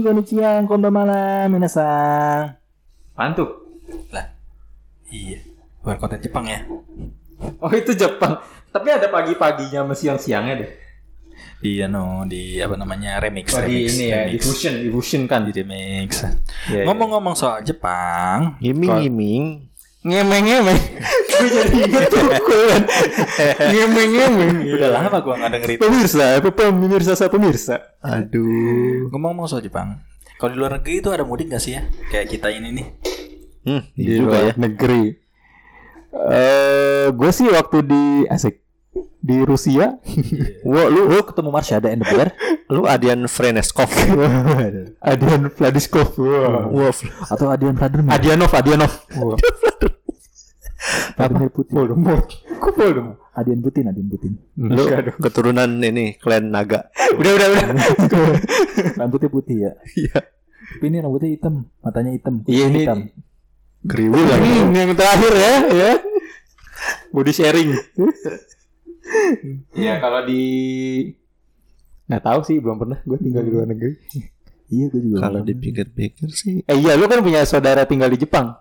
Pagi, konnichiwa, konbanwa, minasang. Apaan tuh? Iya. Luar kota Jepang ya. Oh itu Jepang. Tapi ada pagi-paginya sama siang-siangnya deh. Iya no di apa namanya remix. Oh, di remix, ini ya, remix. di fusion, di fusion kan. Di remix. Iya, Ngomong-ngomong soal Jepang, Ngiming-ngiming. ngemeng-ngemeng. Gue jadi inget tuh kan. Ngemeng-ngemeng. udah lama gua nggak dengerin. Pemirsa, apa pemirsa saya pemirsa. Aduh. Ngomong-ngomong soal Jepang, kalau di luar negeri itu ada mudik gak sih ya? Kayak kita ini nih. Hmm, Di juga luar ya. negeri. Eh, gue sih waktu di asik di Rusia. Wo, lu, lu ketemu Marsha ada in the bear? Lu Adian Freneskov. Adian Vladiskov. Wow. Atau Adian Vladimir? Adianov, Adianov. Vladimir Putin. Voldemort. Kok Voldemort? Adian Putin, Adian Putin. Lu keturunan ini klan naga. Udah, udah, udah. Rambutnya putih ya. Iya. Tapi ini rambutnya hitam, matanya hitam. Iya, ini- hitam. Kriwil yang terakhir ya, ya. Body sharing. Ya kalau di nggak tahu sih belum pernah gue tinggal di luar negeri. Iya, gue juga. Kalau dipikir-pikir sih. Eh iya lu kan punya saudara tinggal di Jepang.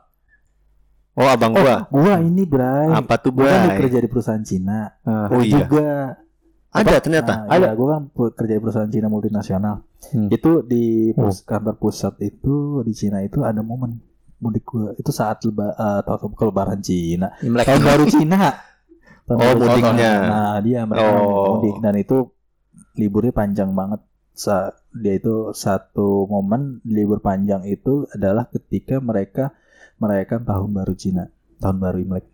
Oh, abang gua. Gua ini, Bray. Apa tuh, Gua kan Bray? kerja di perusahaan Cina. Oh Lu iya. juga. Ada ternyata. Nah, ada. Gue kan pu- kerja di perusahaan Cina multinasional. Hmm. Itu di pus- kantor pusat itu di Cina itu ada momen mudik gue. Itu saat leba, eh, atau ke lebaran Cina. Imlek. Tahun baru Cina. Tahun Oh, mudiknya. Nah, dia mereka Oh. mudik dan itu liburnya panjang banget. Sa dia itu satu momen libur panjang itu adalah ketika mereka merayakan tahun baru Cina, tahun baru Imlek.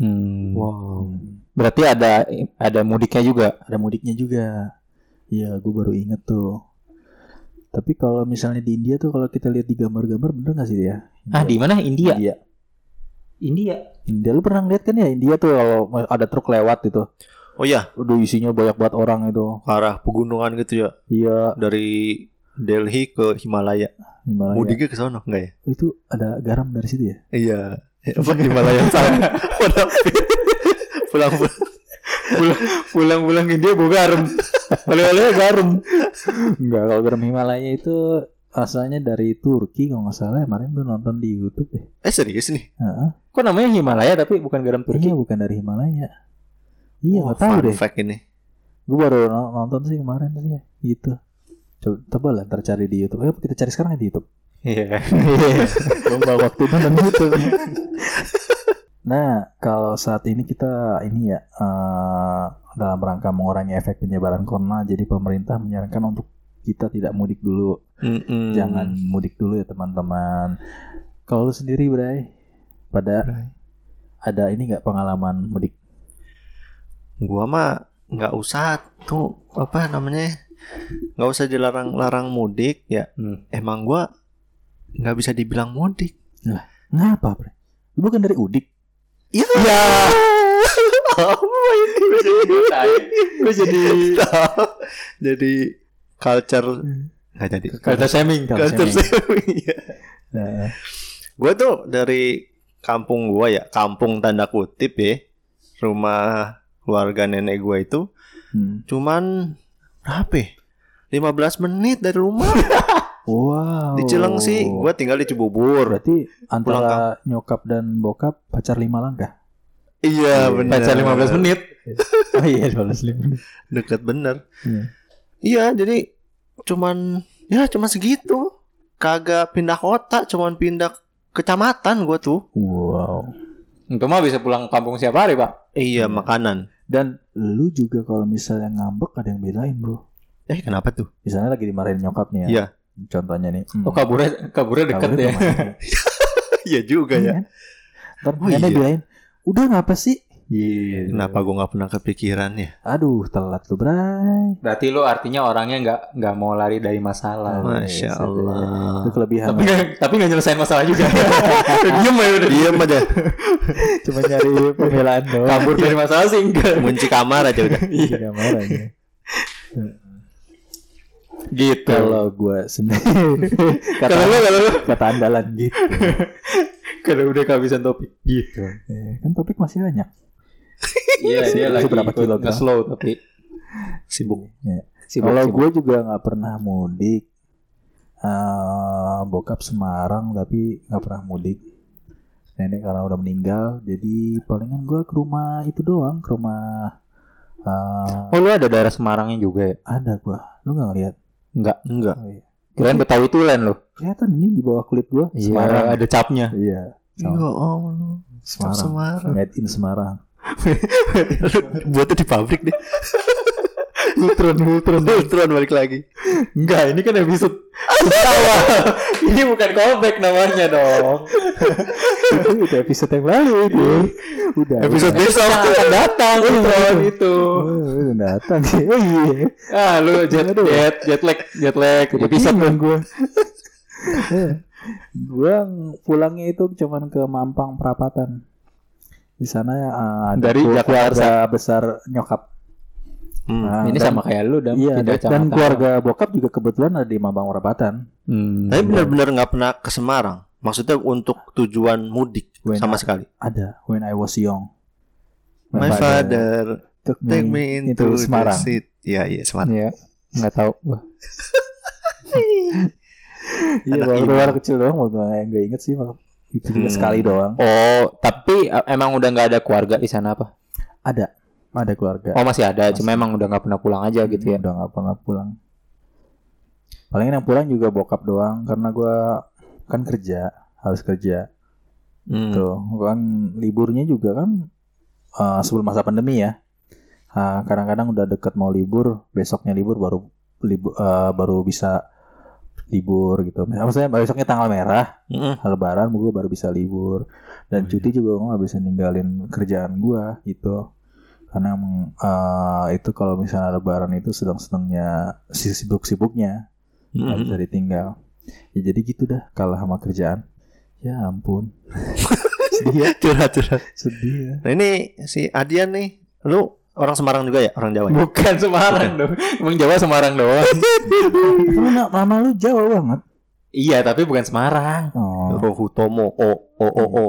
Hmm. Wow. Berarti ada ada mudiknya juga. Ada mudiknya juga. Iya, gue baru inget tuh. Tapi kalau misalnya di India tuh kalau kita lihat di gambar-gambar bener gak sih dia? Ah di mana? India. India. India. India lu pernah lihat kan ya India tuh kalau ada truk lewat itu, Oh iya, udah isinya banyak banget orang itu. ke arah pegunungan gitu ya. Iya, Dari Delhi ke Himalaya. Himalaya. Mudiknya ke sana enggak ya? Itu ada garam dari situ ya? Iya. Apa Himalaya sana? Pada pulang Pulang pulang-pulang India bawa garam. Oleh-oleh garam. Enggak, kalau garam Himalaya itu asalnya dari Turki kalau nggak salah kemarin gue nonton di YouTube deh. Eh serius nih? Heeh. Kok namanya Himalaya tapi bukan garam Turki? Iya, bukan dari Himalaya. Iya, nggak tahu deh. fact ini. Gue baru no- nonton sih kemarin tadi. Gitu. Coba, coba lah ntar cari di YouTube. Ayo kita cari sekarang di YouTube. Iya. Lomba waktu nonton YouTube. nah, kalau saat ini kita ini ya eh, dalam rangka mengurangi efek penyebaran corona, jadi pemerintah menyarankan untuk kita tidak mudik dulu. Mm-mm. Jangan mudik dulu ya teman-teman. Kalau lu sendiri, Bray, pada ada ini nggak pengalaman mudik? Gua mah nggak usah tuh apa namanya? Nggak usah dilarang-larang mudik ya. Hmm. Emang gua nggak bisa dibilang mudik. Ngapa, Bray? Lu bukan dari Udik? Ya. Apa ini? Gue jadi jadi culture nggak jadi. kata shaming. Culture shaming. shaming, iya. Nah, Gue tuh dari kampung gua ya, kampung tanda kutip ya, rumah keluarga nenek gua itu hmm. cuman berapa? ya? 15 menit dari rumah Wow. di Cilengsi. Gua tinggal di Cibubur. Berarti antara nyokap dan bokap pacar lima langkah. Iya benar. Pacar 15 menit. Oh iya, 12 lima menit. Deket bener. Iya. Iya jadi cuman ya cuma segitu. Kagak pindah kota, cuman pindah kecamatan gua tuh. Wow. Itu mah bisa pulang kampung siap hari, Pak. Iya makanan. Dan lu juga kalau misalnya ngambek ada yang bedain, Bro. Eh kenapa tuh? Misalnya lagi dimarahin nyokap nih ya. Iya. Contohnya nih. hmm, Oh, kaburnya kaburnya deket kabarnya ya. Iya juga Iya ya. kan? Ntar Oh, iya. bilangin, udah ngapa sih? Iya. Kenapa gua nggak pernah kepikiran ya? Aduh, telat lu, Bray. Berarti lu artinya orangnya nggak nggak mau lari dari masalah. Oh, Masya iya, Allah. Itu kelebihan. Tapi nggak tapi nggak nyelesain masalah juga. Diem ya udah. Diam aja. Cuma nyari pembelaan doang. Kabur dari masalah sih enggak. Kunci kamar aja udah. Iya, nggak marah ya. Gitu. Kalau gua sendiri kata, Kalau lu kalau lu kata andalan gitu. kalau udah kehabisan topik gitu. Eh, kan topik masih banyak. Iya, dia Itu lagi berapa ikut kilogram? nge-slow tapi Sibuk. Ya. sibuk. Kalau gue juga nggak pernah mudik, eh, bokap Semarang tapi nggak pernah mudik. Nenek karena udah meninggal, jadi palingan gue ke rumah itu doang, ke rumah eh, Oh lu ada daerah Semarangnya juga ya? ada gua. Lu nggak ngeliat? Enggak. Enggak. Oh, iya. Kirain Betawi Tulen lu. Kelihatan ini di bawah kulit gua. Semarang. ada capnya. Iya. Ya Allah. Semarang. Semarang. Made in Semarang. Buatnya di pabrik deh. Ultron, Ultron. Ultron balik lagi. Enggak, ini kan episode awal. ini bukan callback namanya dong. itu udah episode yang lalu itu. Udah. Episode besok Yang akan datang Ultron itu. Oh, udah datang. Oh iya. Ah, lu jet jet jet lag, jet lag. Episode Bingung gua. gua pulangnya itu cuman ke Mampang Perapatan. Di sana uh, ada Dari keluarga besar nyokap. Hmm. Nah, ini dan- sama kayak lu dan Iya, pindah dan, dan keluarga bokap juga kebetulan ada di Mampang Perapatan. Hmm. Tapi benar-benar nggak pernah ke Semarang. Maksudnya untuk tujuan mudik When sama I- sekali. Ada when I was young. My father took take me into, the Semarang. seat. Iya, iya, Semarang. Iya, enggak tahu. Iya, waktu kecil doang, waktu nggak inget sih. Mak. Itu juga Hmm. sekali doang. Oh, tapi uh, emang udah nggak ada keluarga di sana apa? Ada, ada keluarga. Oh masih ada, cuma Masih. emang udah nggak pernah pulang aja gitu ya. Udah nggak pernah pulang. Paling yang pulang juga bokap doang, karena gua kan kerja, harus kerja. Hmm. Tuh, kan liburnya juga kan eh, sebelum masa pandemi ya. Kadang-kadang udah deket mau libur, besoknya libur baru libur eh, baru bisa libur gitu. Maksudnya besoknya tanggal merah, Mm-mm. lebaran gue baru bisa libur dan Oh, iya. cuti juga gue nggak bisa ninggalin kerjaan gue gitu karena emang, eh, itu kalau misalnya lebaran itu sedang-sedangnya si- sibuk-sibuknya nggak Mm-mm. bisa ditinggal ya jadi gitu dah kalah sama kerjaan ya ampun sedih ya Curhat, curhat. sedih ya Nah ini si Adian nih, lu orang Semarang juga ya, orang Jawa ya? Bukan Semarang dong. Emang Jawa Semarang doang. lu na- nama lu Jawa banget iya, tapi bukan Semarang. oh Rohutomo, o o o o.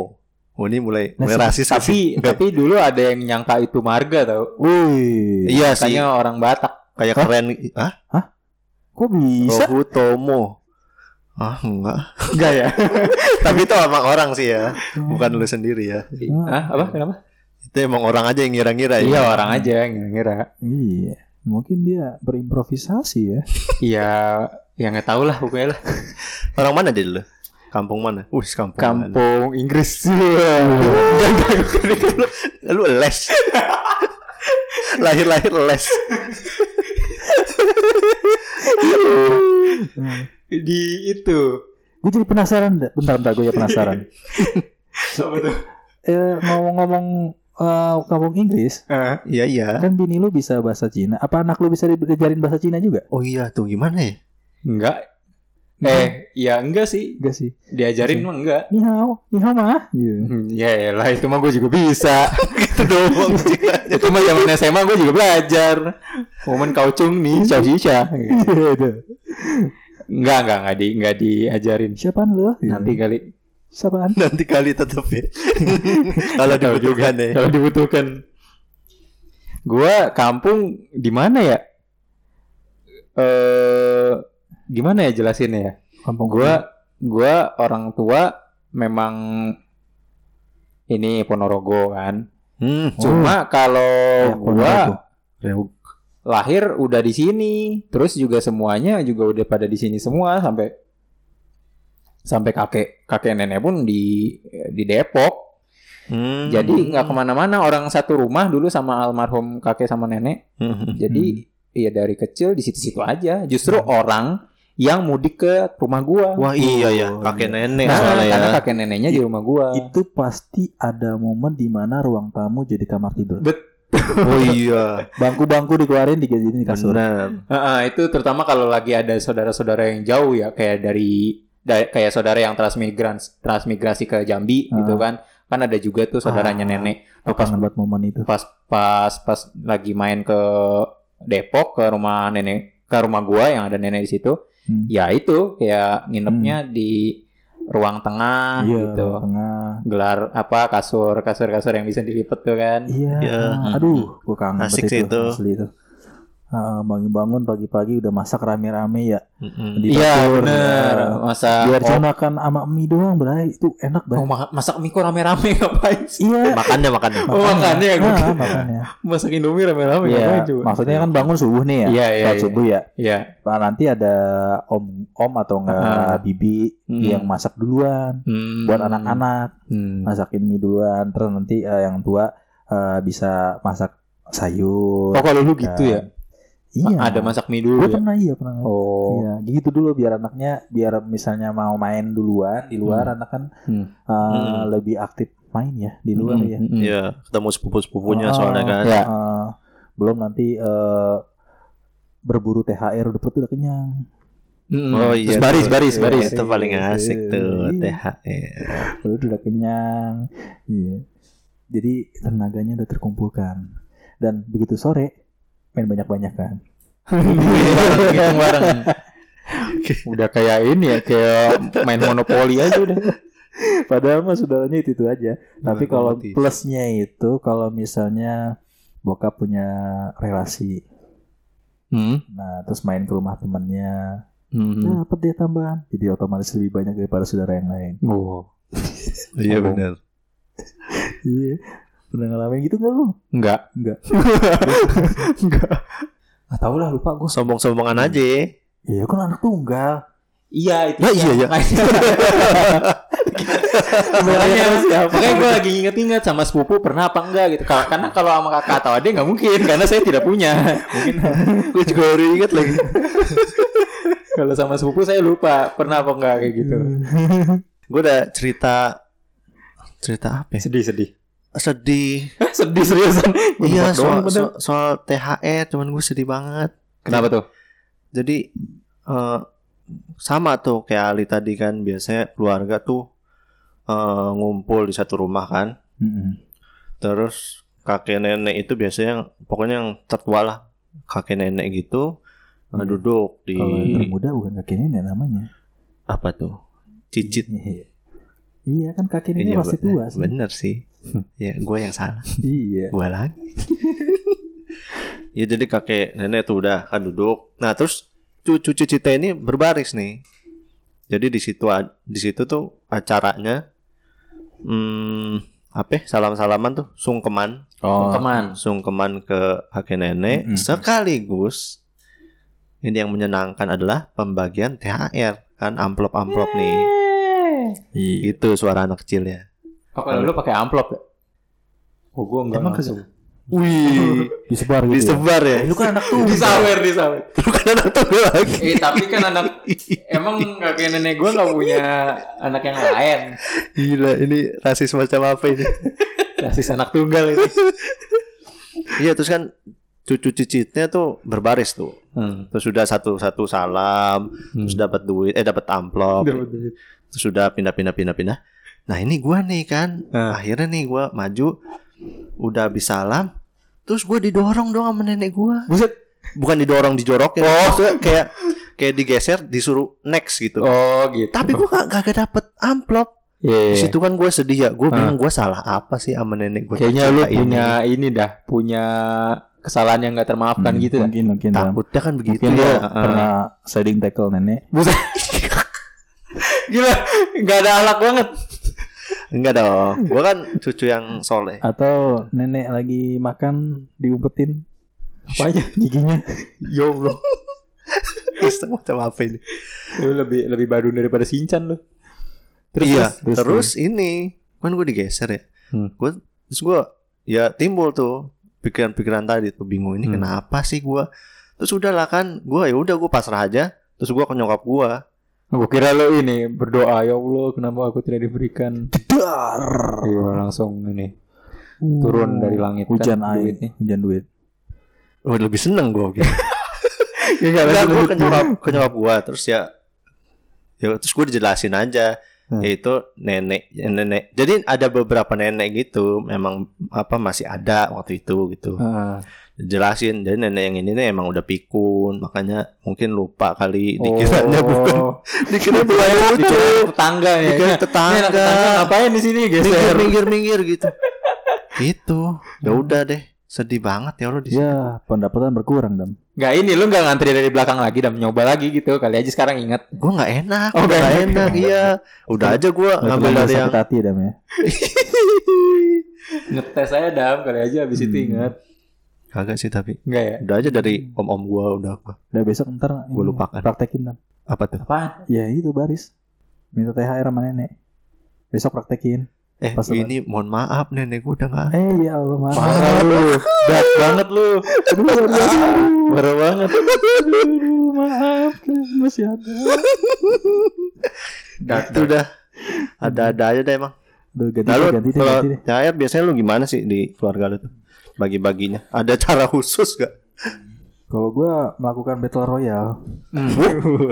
Oh ini mulai Nah, mulai rasis Tapi sih. tapi dulu ada yang nyangka itu marga tau. wih iya sih, Katanya orang Batak. kayak keren. Ah, kok bisa Rohutomo. Ah enggak. Enggak ya? Tapi itu emang orang sih ya, bukan lu sendiri ya. Hah? Apa? Kenapa? Itu emang orang aja yang ngira-ngira ya. Iya, orang aja ngira-ngira. iya mungkin dia berimprovisasi ya Iya, ya nggak tahu lah pokoknya lah. Orang mana dia dulu? Kampung mana? Uh, kampung. mana? Kampung Inggris. Lu les. Lahir-lahir les. Di itu. gue jadi penasaran bentar bentar gue ya penasaran Apa tuh? eh, ngomong-ngomong eh, kampung Inggris Iya iya. kan bini lu bisa bahasa Cina apa anak lu bisa diajarin bahasa Cina juga Oh iya tuh gimana ya? Enggak. Eh, ya enggak sih. enggak sih Diajarin mah enggak. ni hao ni hao mah gitu Hmm, Ya lah itu mah gue juga bisa. gitu doang. itu mah zaman SMA gue juga belajar. Momen kaucung nih, ciao shisha. Gitu. Enggak, enggak, enggak di enggak diajarin. siapaan lu. Nanti kali siapaan Nanti kali tetep ya. Kalau dibutuhkan ya. kalau dibutuhkan. Gua kampung di mana ya? Eh gimana ya jelasinnya ya? kampung Gua gua orang tua memang ini Ponorogo kan. Hmm. Cuma kalau Ya, gua Ponorogo. lahir udah di sini, terus juga semuanya juga udah pada di sini semua sampai sampai kakek kakek nenek pun di di Depok. Hmm. Jadi nggak ke mana-mana orang satu rumah dulu sama almarhum kakek sama nenek. Hmm. Jadi ya dari kecil di situ-situ aja. Justru orang yang mudik ke rumah gua. Wah iya ya, kakek iya. nenek Nah, soalnya ya. karena kakek neneknya di rumah gua. itu pasti ada momen di mana ruang tamu jadi kamar tidur Oh iya. bangku-bangku dikeluarin dijadiin kasur Benar. Heeh, itu terutama kalau lagi ada saudara-saudara yang jauh ya kayak dari da- kayak saudara yang transmigran transmigrasi ke Jambi Ah. gitu kan kan ada juga tuh saudaranya Ah. nenek Aku kangen banget momen itu pas pas pas lagi main ke Depok ke rumah nenek ke rumah gua yang ada nenek di situ Hmm. ya itu kayak nginepnya di ruang tengah iya gitu ruang tengah gelar apa kasur kasur kasur yang bisa dilipat tuh kan Iya, Iya. aduh, gue kangen Asik sih itu, itu. Ah, bangun-bangun pagi-pagi udah masak rame-rame ya Iya bener ya. Masa biar oh, cuma makan sama mie doang bray itu enak oh, banget ma- masak mie kok rame-rame ngapain sih? iya Makannya makannya. Oh makannya ya gue Ah, makanya Masak Indomie rame-rame Iya, ngapain coba? maksudnya kan bangun subuh nih ya Iya iya iya. subuh ya Iya Nah, nanti ada om om atau enggak Ah. bibi Hmm. yang masak duluan Hmm. buat anak-anak Hmm. masakin mie duluan terus nanti eh, yang tua eh, bisa masak sayur Oh kalau lu gitu ya? Iya Ada masak mie gue dulu ya? pernah iya pernah Oh. Iya, gitu dulu biar anaknya biar misalnya mau main duluan di luar anak kan Hmm. uh, Hmm. lebih aktif main ya di luar Hmm, ya. hmm, hmm. Iya, ketemu sepupu-sepupunya Oh, soalnya kan. Ya. Uh, belum nanti uh, berburu THR udah udah kenyang. Hmm. Oh Terus iya. baris tuh. baris Iya, baris. Itu paling asik tuh Iya. THR. Udah udah kenyang. Iya. Jadi tenaganya udah terkumpulkan. Dan begitu sore main banyak-banyak kan. Hitung bareng. Udah kayak ini ya, kayak main monopoli aja udah. Padahal mah saudaranya itu itu aja. Tapi kalau plusnya itu kalau misalnya bokap punya relasi, Hmm. nah terus main ke rumah temannya, Hmm. dapat dia tambahan. Jadi otomatis lebih banyak daripada saudara yang lain. Oh. Iya Oh. benar. Iya. Pernah ngalamin gitu nggak lu? Enggak. Enggak. Enggak. Enggak tahu lah lupa gue. Sombong-sombongan aja. Iya kan anak tunggal. Iya itu. Nah, iya, iya. Makanya, makanya gue lagi inget-inget sama sepupu pernah apa enggak gitu. Ka- Karena kalau sama kakak atau adik nggak mungkin karena saya tidak punya. Mungkin Gue juga baru inget lagi. kalau sama sepupu saya lupa pernah apa enggak kayak gitu. Gue udah cerita cerita apa ya? Sedih sedih. Sedih. sedih seriusan. Iya soal, soal, soal THR cuman gue sedih banget. Kenapa tuh? Jadi eh, sama tuh kayak Ali tadi kan biasanya keluarga tuh eh, ngumpul di satu rumah kan. Mm-mm. Terus kakek nenek itu biasanya pokoknya yang tertua lah kakek nenek gitu Iya. duduk di Kalau yang termuda bukan kakek nenek namanya. apa tuh cicit. Iya. Kan kakek nenek Iya, be- tua sih. Bener sih. ya gue yang salah. Iya. Gue lagi. ya jadi kakek nenek tuh udah kan duduk. Nah terus cucu cicitnya ini berbaris nih. Jadi di situ di situ tuh acaranya hmm, apa? ya, Salam-salaman tuh sungkeman, Oh. Teman. sungkeman ke kakek nenek Mm-mm. sekaligus ini yang menyenangkan adalah pembagian THR kan amplop-amplop nih. Iya. Itu suara anak kecilnya. Oh, kalau lu pakai amplop ya? Oh, gua enggak Emang langsung. Wih, Disebar gitu. ya? disebar ya. Lu kan anak tuh. Disawer, disawer. Lu kan anak tunggal lagi. Eh, tapi kan anak emang kakek nenek gua nggak punya anak yang lain. Gila, ini rasis macam apa ini? Rasis anak tunggal ini. iya, terus kan cucu cicitnya tuh berbaris tuh. Hmm. Terus sudah satu-satu salam, terus dapat duit, eh dapat amplop. Terus sudah pindah-pindah pindah-pindah. Nah, ini gua nih kan. Nah. Akhirnya nih gua maju udah habis salam, terus gua didorong dong sama nenek gua. Buset. Bukan didorong dijorokin. Oh, kayak kayak digeser disuruh next gitu. Oh, gitu. Tapi gua gak, gak dapet amplop. Iya. Di situ kan gue sedih ya. Gue Ah. bilang gue salah apa sih sama nenek gue. Kayaknya lu punya ini dah, punya kesalahan yang nggak termaafkan Hmm, gitu dah. Mungkin mungkin. Ram. Takutnya kan begitu Mungkin dia ya. Ah. pernah sliding tackle nenek. Buset. Gila, nggak ada alak banget. Enggak dong. Gue kan cucu yang soleh. Atau nenek lagi makan diumpetin. Apanya? Giginya. Ya Allah. Terus macam apa ini? Lu lebih lebih badun daripada Sinchan lu. Terus, iya. terus. Terus, ini kan gue digeser ya. Hmm. Gue terus gue ya timbul tuh pikiran-pikiran tadi tuh bingung ini Hmm. kenapa sih gue. Terus udahlah kan gue ya udah gue pasrah aja. Terus gue ke nyokap gue. Gue kira lu ini berdoa ya Allah kenapa aku tidak diberikan Dar. Iya langsung ini turun dari langit kan Hujan air. duitnya. Hujan duit. Oh, lebih seneng gue. Gitu. Enggak Enggak, gue ke nyokap, ke nyokap gue terus ya ya terus gue dijelasin aja Hmm. yaitu nenek nenek jadi ada beberapa nenek gitu memang apa masih ada waktu itu gitu jelasin jadi nenek yang ini nih emang udah pikun makanya mungkin lupa kali dikiranya bukan dikira bukan lucu Oh. Tetangga ya. Dikira Ini tetangga. tetangga ngapain di sini minggir geser? minggir minggir gitu gitu ya udah deh Sedih banget ya lo di sini. Ya, pendapatan berkurang dam. Nggak ini lu nggak ngantri dari belakang lagi dan nyoba lagi gitu. Kali aja sekarang ingat. Gue nggak enak. Oh, nggak enak. Iya. Udah aja gue ngambil dari yang hati dam ya. Ngetes saya dam kali aja habis itu Hmm. ingat. Kagak sih tapi Enggak ya? udah aja dari om-om gue udah gua. Udah besok ntar Gua lupakan. Praktekin dam. apa tuh? Apaan? Ya itu baris. Minta THR sama nenek. Besok praktekin. Eh Pas ini mohon maaf nenek gue udah nggak. Eh ya Allah maaf. Parah lu. Berat banget lu. Aduh, aduh, Parah banget. aduh, maaf masih ada. Udah ada-ada aja deh emang. Aduh, ganti Lalu deh, ganti ganti lu gimana sih di keluarga lu tuh? Bagi-baginya. Ada cara khusus gak? Kalau gua melakukan battle royale,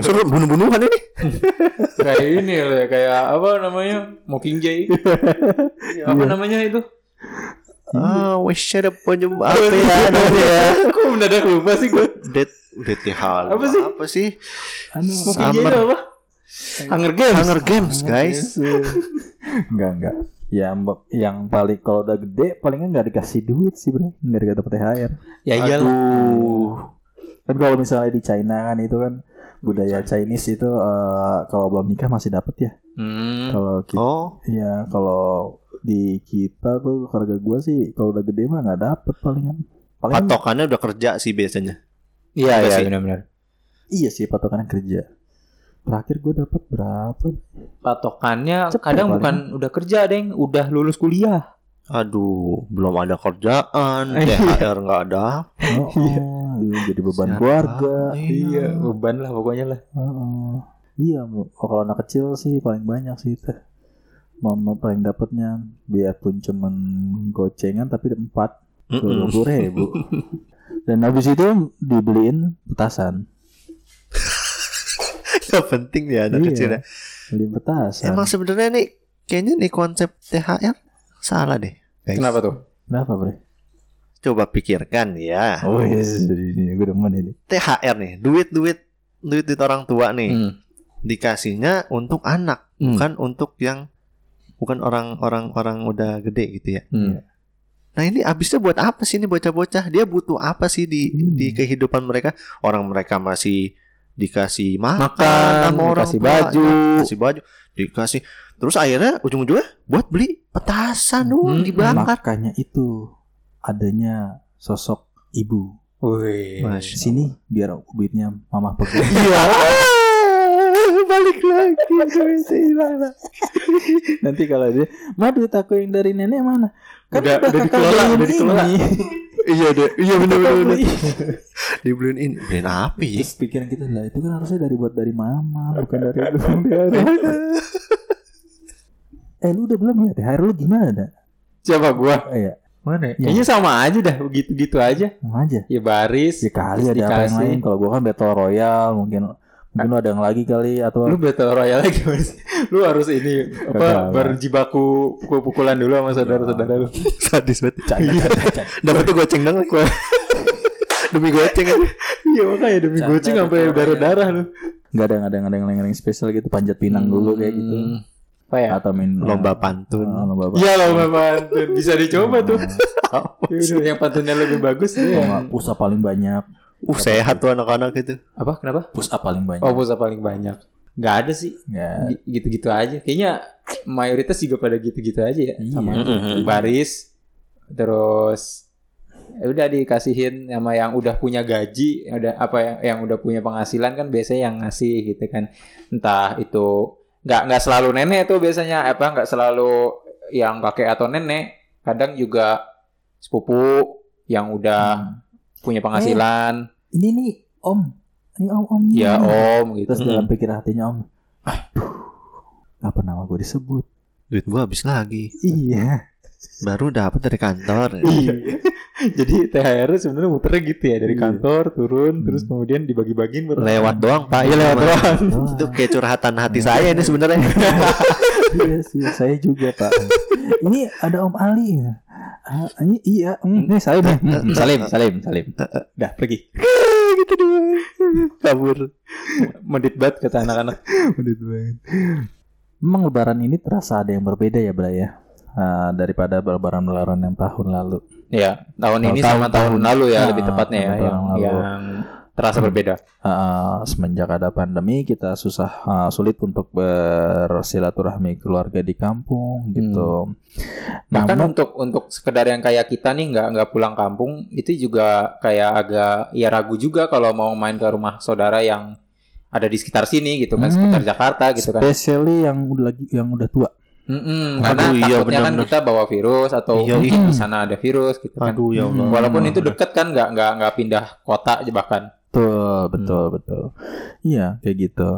Suruh bunuh-bunuhan ini. kayak ini loh ya, kayak apa namanya? Mockingjay. apa namanya itu? Ah, wish ada penyembah apa ya namanya? Kok mendadak lupa sih gue? Dead Dead Hall. Apa sih? Apa sih? anu, Mockingjay itu apa? Hunger Games. Hunger Games, guys. enggak enggak. Ya, mbak- yang paling kalau udah gede palingan nggak dikasih duit sih bro, nggak dikasih THR. Ya iyalah. Aduh. Kan kalau misalnya di China kan itu kan budaya Chinese itu eh, kalau belum nikah masih dapat ya. Hmm. Kalau kita, Oh, ya kalau di kita tuh keluarga gua sih kalau udah gede mah nggak dapet palingan. Palingan patokannya udah kerja sih biasanya. Iya iya sih? benar-benar. iya sih patokannya kerja. Terakhir gue dapat berapa? Patokannya Cepet kadang paling. bukan udah kerja, Deng, udah lulus kuliah. Aduh, belum ada kerjaan, THR nggak ada. Oh, oh, iya, jadi beban Siapa? keluarga. Iya. beban lah pokoknya lah. Heeh. Iya, Bu. Oh, kalau anak kecil sih paling banyak sih teh. Mama paling dapatnya biarpun cuman gocengan tapi empat dua puluh ribu. Dan habis itu dibeliin petasan. Nggak penting ya anak Iya. kecil ya. Beliin petasan. Emang sebenarnya nih kayaknya nih konsep THR salah deh. guys. Kenapa tuh? Kenapa, Bre? Coba pikirkan ya. Oh, yes, ini gue demen ini. THR nih, duit-duit duit duit orang tua nih. Hmm. Dikasihnya untuk anak, Hmm. bukan untuk yang bukan orang-orang orang udah gede gitu ya. Hmm. Nah ini abisnya buat apa sih ini bocah-bocah? Dia butuh apa sih di Hmm. di kehidupan mereka? Orang mereka masih dikasih makan, Makan, sama orang dikasih tua, baju. dikasih baju, dikasih. Terus akhirnya ujung-ujungnya buat beli petasan dong Hmm, dibakar. Makanya itu adanya sosok ibu. Wih. Sini biar duitnya mama pegang. Iya. balik lagi Nanti kalau dia, "Ma, duit aku yang dari nenek mana?" Kan Udah- udah dikelola, udah dikelola. Iya deh, iya benar benar. beli. Dibeliin ini, beliin apa ya? Terus pikiran kita lah itu kan harusnya dari buat dari mama bukan dari lu dari. eh lu udah belum ya THR lu gimana dah? Siapa gua? Eh, ya, Mana? Ya. Kayaknya sama aja dah, begitu-gitu aja. mau aja. Ya baris. Ya kali ada apa yang dikasih. lain. Kalau gua kan Battle Royale mungkin mungkin lu ada yang lagi kali atau Lu battle royale lagi gimana sih? Lu harus ini apa berjibaku pukul-pukulan dulu sama saudara-saudara lu. Sadis banget. Iya. Dapetnya goceng dong. Demi goceng kan. Iya makanya demi Canda goceng sampai darah-darah lu. Nggak ada nggak ada nggak ada yang spesial gitu panjat pinang dulu kayak gitu. Hmm. Apa ya? Atau main Lomba Ah, pantun. lomba apa? Iya lomba pantun bisa dicoba tuh. Yaudah, yang pantunnya lebih bagus tuh ya. Up paling banyak. Uh sehat tuh anak-anak itu. Apa? Kenapa? Push up paling banyak. Oh pulsa paling banyak. Gak ada sih. Ya. Gi- Gitu-gitu aja. Kayaknya mayoritas juga pada gitu-gitu aja ya. Iya. Sama baris. Terus ya udah dikasihin sama yang udah punya gaji, yang udah apa yang yang udah punya penghasilan kan biasanya yang ngasih gitu kan. Entah itu nggak nggak selalu nenek tuh biasanya apa nggak selalu yang kakek atau nenek. Kadang juga sepupu yang udah Hmm. Punya penghasilan. Ini nih om, ini om om. nih. Ya om gitu. Terus dalam pikiran hatinya om, aduh, apa nama gue disebut? Duit gua habis lagi. Iya. Baru dapat dari kantor. Iya. Jadi THR sebenarnya muternya gitu ya dari Iya. kantor turun Hmm. terus kemudian dibagi-bagiin Lewat doang Pak. Iya lewat doang. Wah, Itu kayak curhatan hati saya ini sebenarnya. iya sih, saya juga pak. Ini ada om Ali. Ah, ini iya, hmm, nih saya nih. Hmm, salim, salim, salim. Dah pergi. gitu doang. Kabur. Medit banget kata anak-anak. Menit banget. Memang lebaran ini terasa ada yang berbeda ya, Bray ya. uh, daripada lebaran-lebaran yang tahun lalu. Ya, tahun Tahun- ini sama tahun- tahun lalu ya Ah, lebih tepatnya ya tahun yang, lalu. yang terasa berbeda. Uh, semenjak ada pandemi kita susah uh, sulit untuk bersilaturahmi keluarga di kampung gitu. Bahkan Namun untuk untuk sekedar yang kayak kita nih nggak nggak pulang kampung itu juga kayak agak ya ragu juga kalau mau main ke rumah saudara yang ada di sekitar sini gitu kan Hmm. sekitar Jakarta gitu kan. especially yang udah lagi yang udah tua. Mm-mm, Aduh, karena iya, takutnya kan benar-benar. kita bawa virus atau Iya, mungkin di sana ada virus gitu kan. Aduh ya Allah. Hmm. Walaupun itu deket kan nggak nggak nggak pindah kota aja bahkan. Betul, betul, betul. Iya, kayak gitu.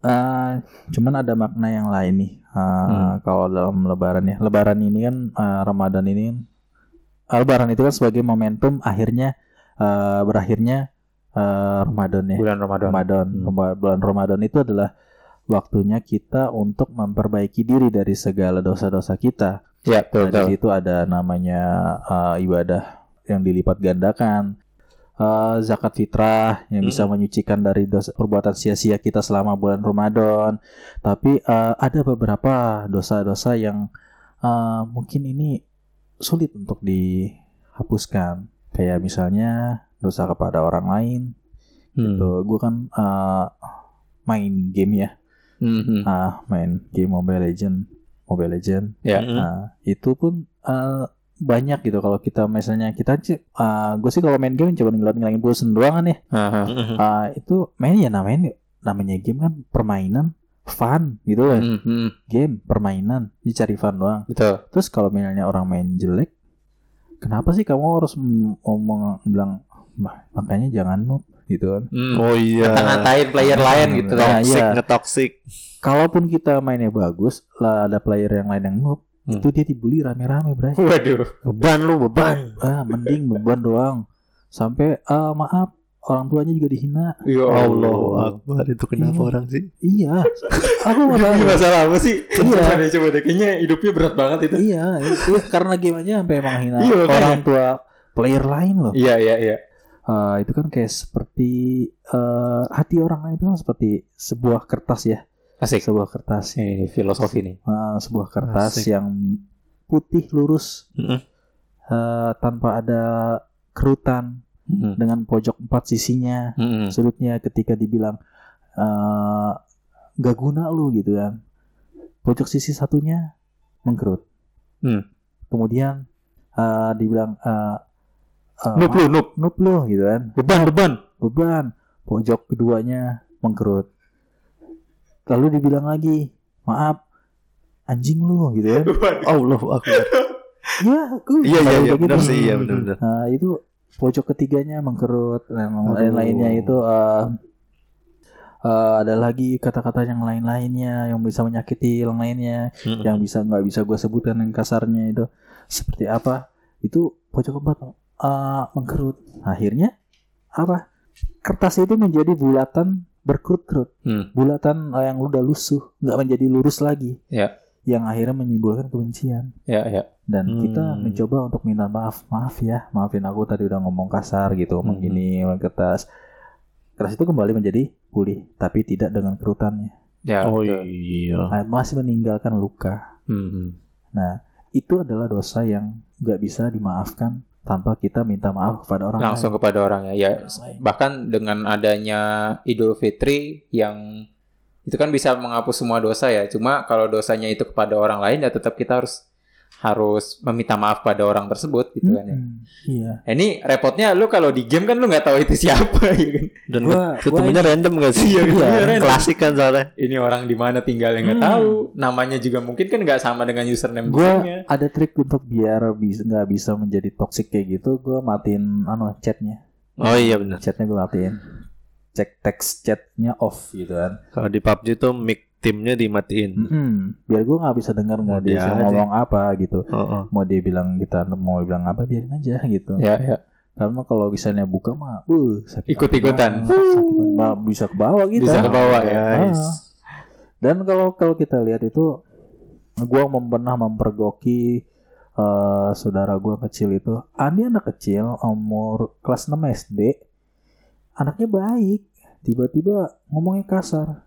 Eh, cuman ada makna yang lain nih. Eh, Kalau dalam Lebaran ya, Lebaran ini kan eh, Ramadan ini kan, eh, Lebaran itu kan sebagai momentum akhirnya eh, berakhirnya eh, Ramadan ya. Bulan Ramadan. Ramadan, Hmm. Bulan Ramadan itu adalah waktunya kita untuk memperbaiki diri dari segala dosa-dosa kita. Ya betul Nah, betul. di situ ada namanya uh, ibadah yang dilipat gandakan, Uh, zakat fitrah yang bisa menyucikan dari dosa perbuatan sia-sia kita selama bulan Ramadan. Tapi uh, ada beberapa dosa-dosa yang uh, mungkin ini sulit untuk dihapuskan. Kayak misalnya dosa kepada orang lain. Hmm. Tuh, gue kan uh, main game ya, Mhm. Ah, main game Mobile Legend, Mobile Legend. Ya. Mm-mm. Nah, itu pun eh, banyak gitu kalau kita misalnya kita sih gue sih kalau main game coba ngeliat ngilangin bosen doang kan ya. Ah, itu main ya namanya namanya game kan permainan fun gitu loh. Mhm. Game permainan dicari fun doang. Betul. Terus kalau misalnya orang main jelek, kenapa sih kamu harus ngomong bilang "Mah, makanya jangan noob gitu kan. Hmm. Oh iya. Ngata-ngatain player lain gitu Nah, kan. Toxic, iya. ngetoxic. Kalaupun kita mainnya bagus, lah ada player yang lain yang noob, Hmm. itu dia dibully rame-rame, Bray. Waduh. Beban lu, beban. ah mending beban doang sampai ah maaf orang tuanya juga dihina Ya Allahu Akbar itu kenapa Iya. orang sih? iya aku nggak Ini tahu masalah apa sih? Iya. Coba coba deh. Kayaknya hidupnya berat banget itu. iya itu karena game aja sampai emang hina Iya, orang tua player lain loh Iya, iya, iya. Ah, itu kan kayak seperti eh, hati orang lain itu kan seperti sebuah kertas ya Asik. sebuah kertas Ini filosofi nih. Ah, sebuah kertas Asik. yang putih lurus Mm-mm. eh, tanpa ada kerutan Mhm. dengan pojok empat sisinya Mhm. sulitnya ketika dibilang eh gak guna lu gitu kan pojok sisi satunya mengkerut Hmm. kemudian eh dibilang Noob lu, noob. noob lu gitu kan Beban, beban. beban pojok keduanya mengkerut lalu dibilang lagi maaf anjing lu gitu kan Allahu Akbar. ya aku Iya iya selalu iya kayak benar gitu. sih iya benar benar. Nah, itu pojok ketiganya mengkerut dan Aduh. lain-lainnya itu eh, eh, ada lagi kata-kata yang lain-lainnya yang bisa menyakiti yang lainnya Mm-mm. yang bisa nggak bisa gue sebutkan yang kasarnya itu seperti apa itu pojok keempat eh, mengkerut akhirnya apa kertas itu menjadi bulatan berkerut-kerut Hmm. bulatan eh, yang udah lusuh nggak menjadi lurus lagi Ya. yang akhirnya menimbulkan kebencian Ya, ya. dan Hmm. kita mencoba untuk minta maaf maaf ya maafin aku tadi udah ngomong kasar gitu ngomong Hmm. gini ngomong kertas kertas itu kembali menjadi pulih tapi tidak dengan kerutannya Ya. Oh iya. Nah, masih meninggalkan luka Mhm. nah itu adalah dosa yang nggak bisa dimaafkan tanpa kita minta maaf kepada orang Langsung lain. kepada orangnya. Ya, lain. bahkan dengan adanya Idul Fitri yang itu kan bisa menghapus semua dosa ya. Cuma kalau dosanya itu kepada orang lain ya tetap kita harus harus meminta maaf pada orang tersebut gitu kan ya. Mm-mm. iya Nah, ini repotnya lu kalau di game kan lu nggak tahu itu siapa ya kan. Dan Gua- ketemunya random gak sih? Iya, random. Klasik kan soalnya. Ini orang di mana tinggalnya nggak Hmm. tahu. Namanya juga mungkin kan nggak sama dengan username gue username-nya. ada trik untuk biar bisa nggak bisa menjadi toxic kayak gitu gue matiin anu chatnya Oh iya benar. chatnya gue matiin cek teks chatnya off gitu kan Kalau di PUBG tuh mic timnya dimatiin. Mm-mm. biar gue nggak bisa dengar mau dia Dia ngomong apa gitu oh. mau dia bilang kita mau bilang apa biarin aja gitu Ya, ya. karena kalau misalnya buka mah uh, sakit Ikut-ikutan. Malah bisa ke bawah gitu Bisa ke bawah ya. Guys. Ah. dan kalau kalau kita lihat itu gue pernah mempergoki eh, saudara gue kecil itu Andi anak kecil umur kelas 6 SD anaknya baik tiba-tiba ngomongnya kasar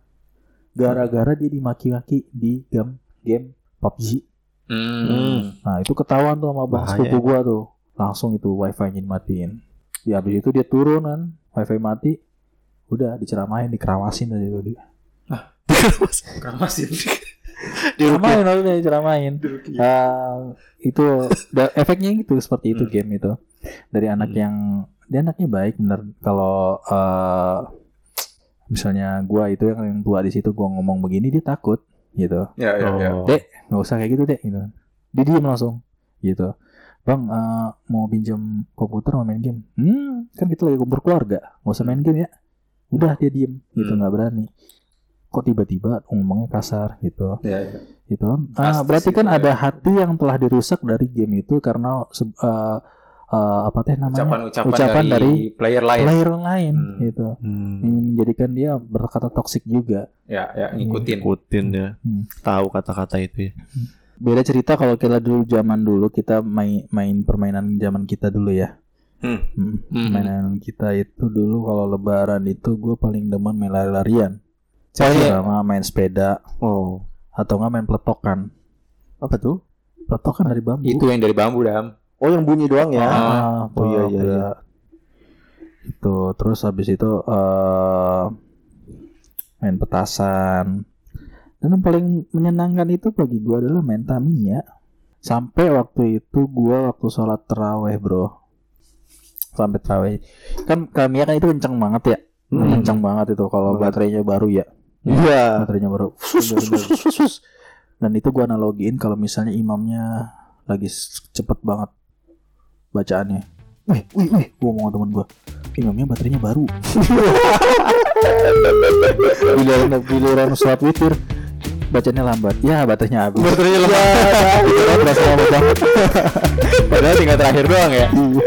gara-gara dia dimaki-maki di game game PUBG Hmm. Nah itu ketahuan tuh sama bang sepupu gua tuh. Langsung itu wifi-nya dimatiin. Ya habis itu dia turun kan, wifi mati. Udah diceramain, dikerawasin tadi tuh dia. Keramasin. Ceramain maksudnya diceramain. Ah, itu efeknya gitu seperti itu game itu. Dari anak yang dia anaknya baik bener kalau eh, misalnya gua itu yang, yang tua di situ gua ngomong begini dia takut gitu. Ya, ya, ya. Oh. Dek, nggak usah kayak gitu dek gitu. Dia diem langsung gitu. Bang eh, mau pinjam komputer mau main game. Hmm, kan kita lagi berkeluarga, nggak usah main game ya. Udah dia diem gitu Hmm. nggak berani. Kok tiba-tiba ngomongnya kasar gitu Ya, ya. gitu. Ah, Pasti berarti kan ya. ada hati yang telah dirusak dari game itu karena se- eh, eh, apa teh namanya Ucapan-ucapan Ucapan dari, dari player lain. player lain Hmm. gitu. Hmm. Ini menjadikan dia berkata toksik juga. Ya, ya, ngikutin. Ikutin ya. Hmm. Tahu kata-kata itu ya. Beda cerita kalau kita dulu zaman dulu kita main main permainan zaman kita dulu ya. Hmm. Hmm. Hmm. Mainan kita itu dulu kalau lebaran itu gue paling demen main lari-larian. Soalnya- sama main sepeda Oh. atau nggak main peletokan. Apa tuh? Peletokan dari bambu. Itu yang dari bambu, Dam. Oh yang bunyi doang ya. Ah, Oh, iya, iya, ya. Itu terus habis itu eh main petasan. Dan yang paling menyenangkan itu bagi gua adalah main Tamiya. Sampai waktu itu gua waktu sholat terawih bro. Sampai terawih. Kan Tamiya kan itu kencang banget ya. Hmm. Kencang banget itu kalau baterainya baru ya. Iya. Baterainya baru. Dan itu gua analogiin kalau misalnya imamnya lagi cepet banget bacaannya. Wih, wih, wih, gua ngomong sama temen gua. Imamnya baterainya baru. Giliran giliran sholat witir bacanya lambat. Ya, baterainya habis. Baterainya Ya, kan berasa lama banget. Padahal tinggal terakhir doang ya. Iya.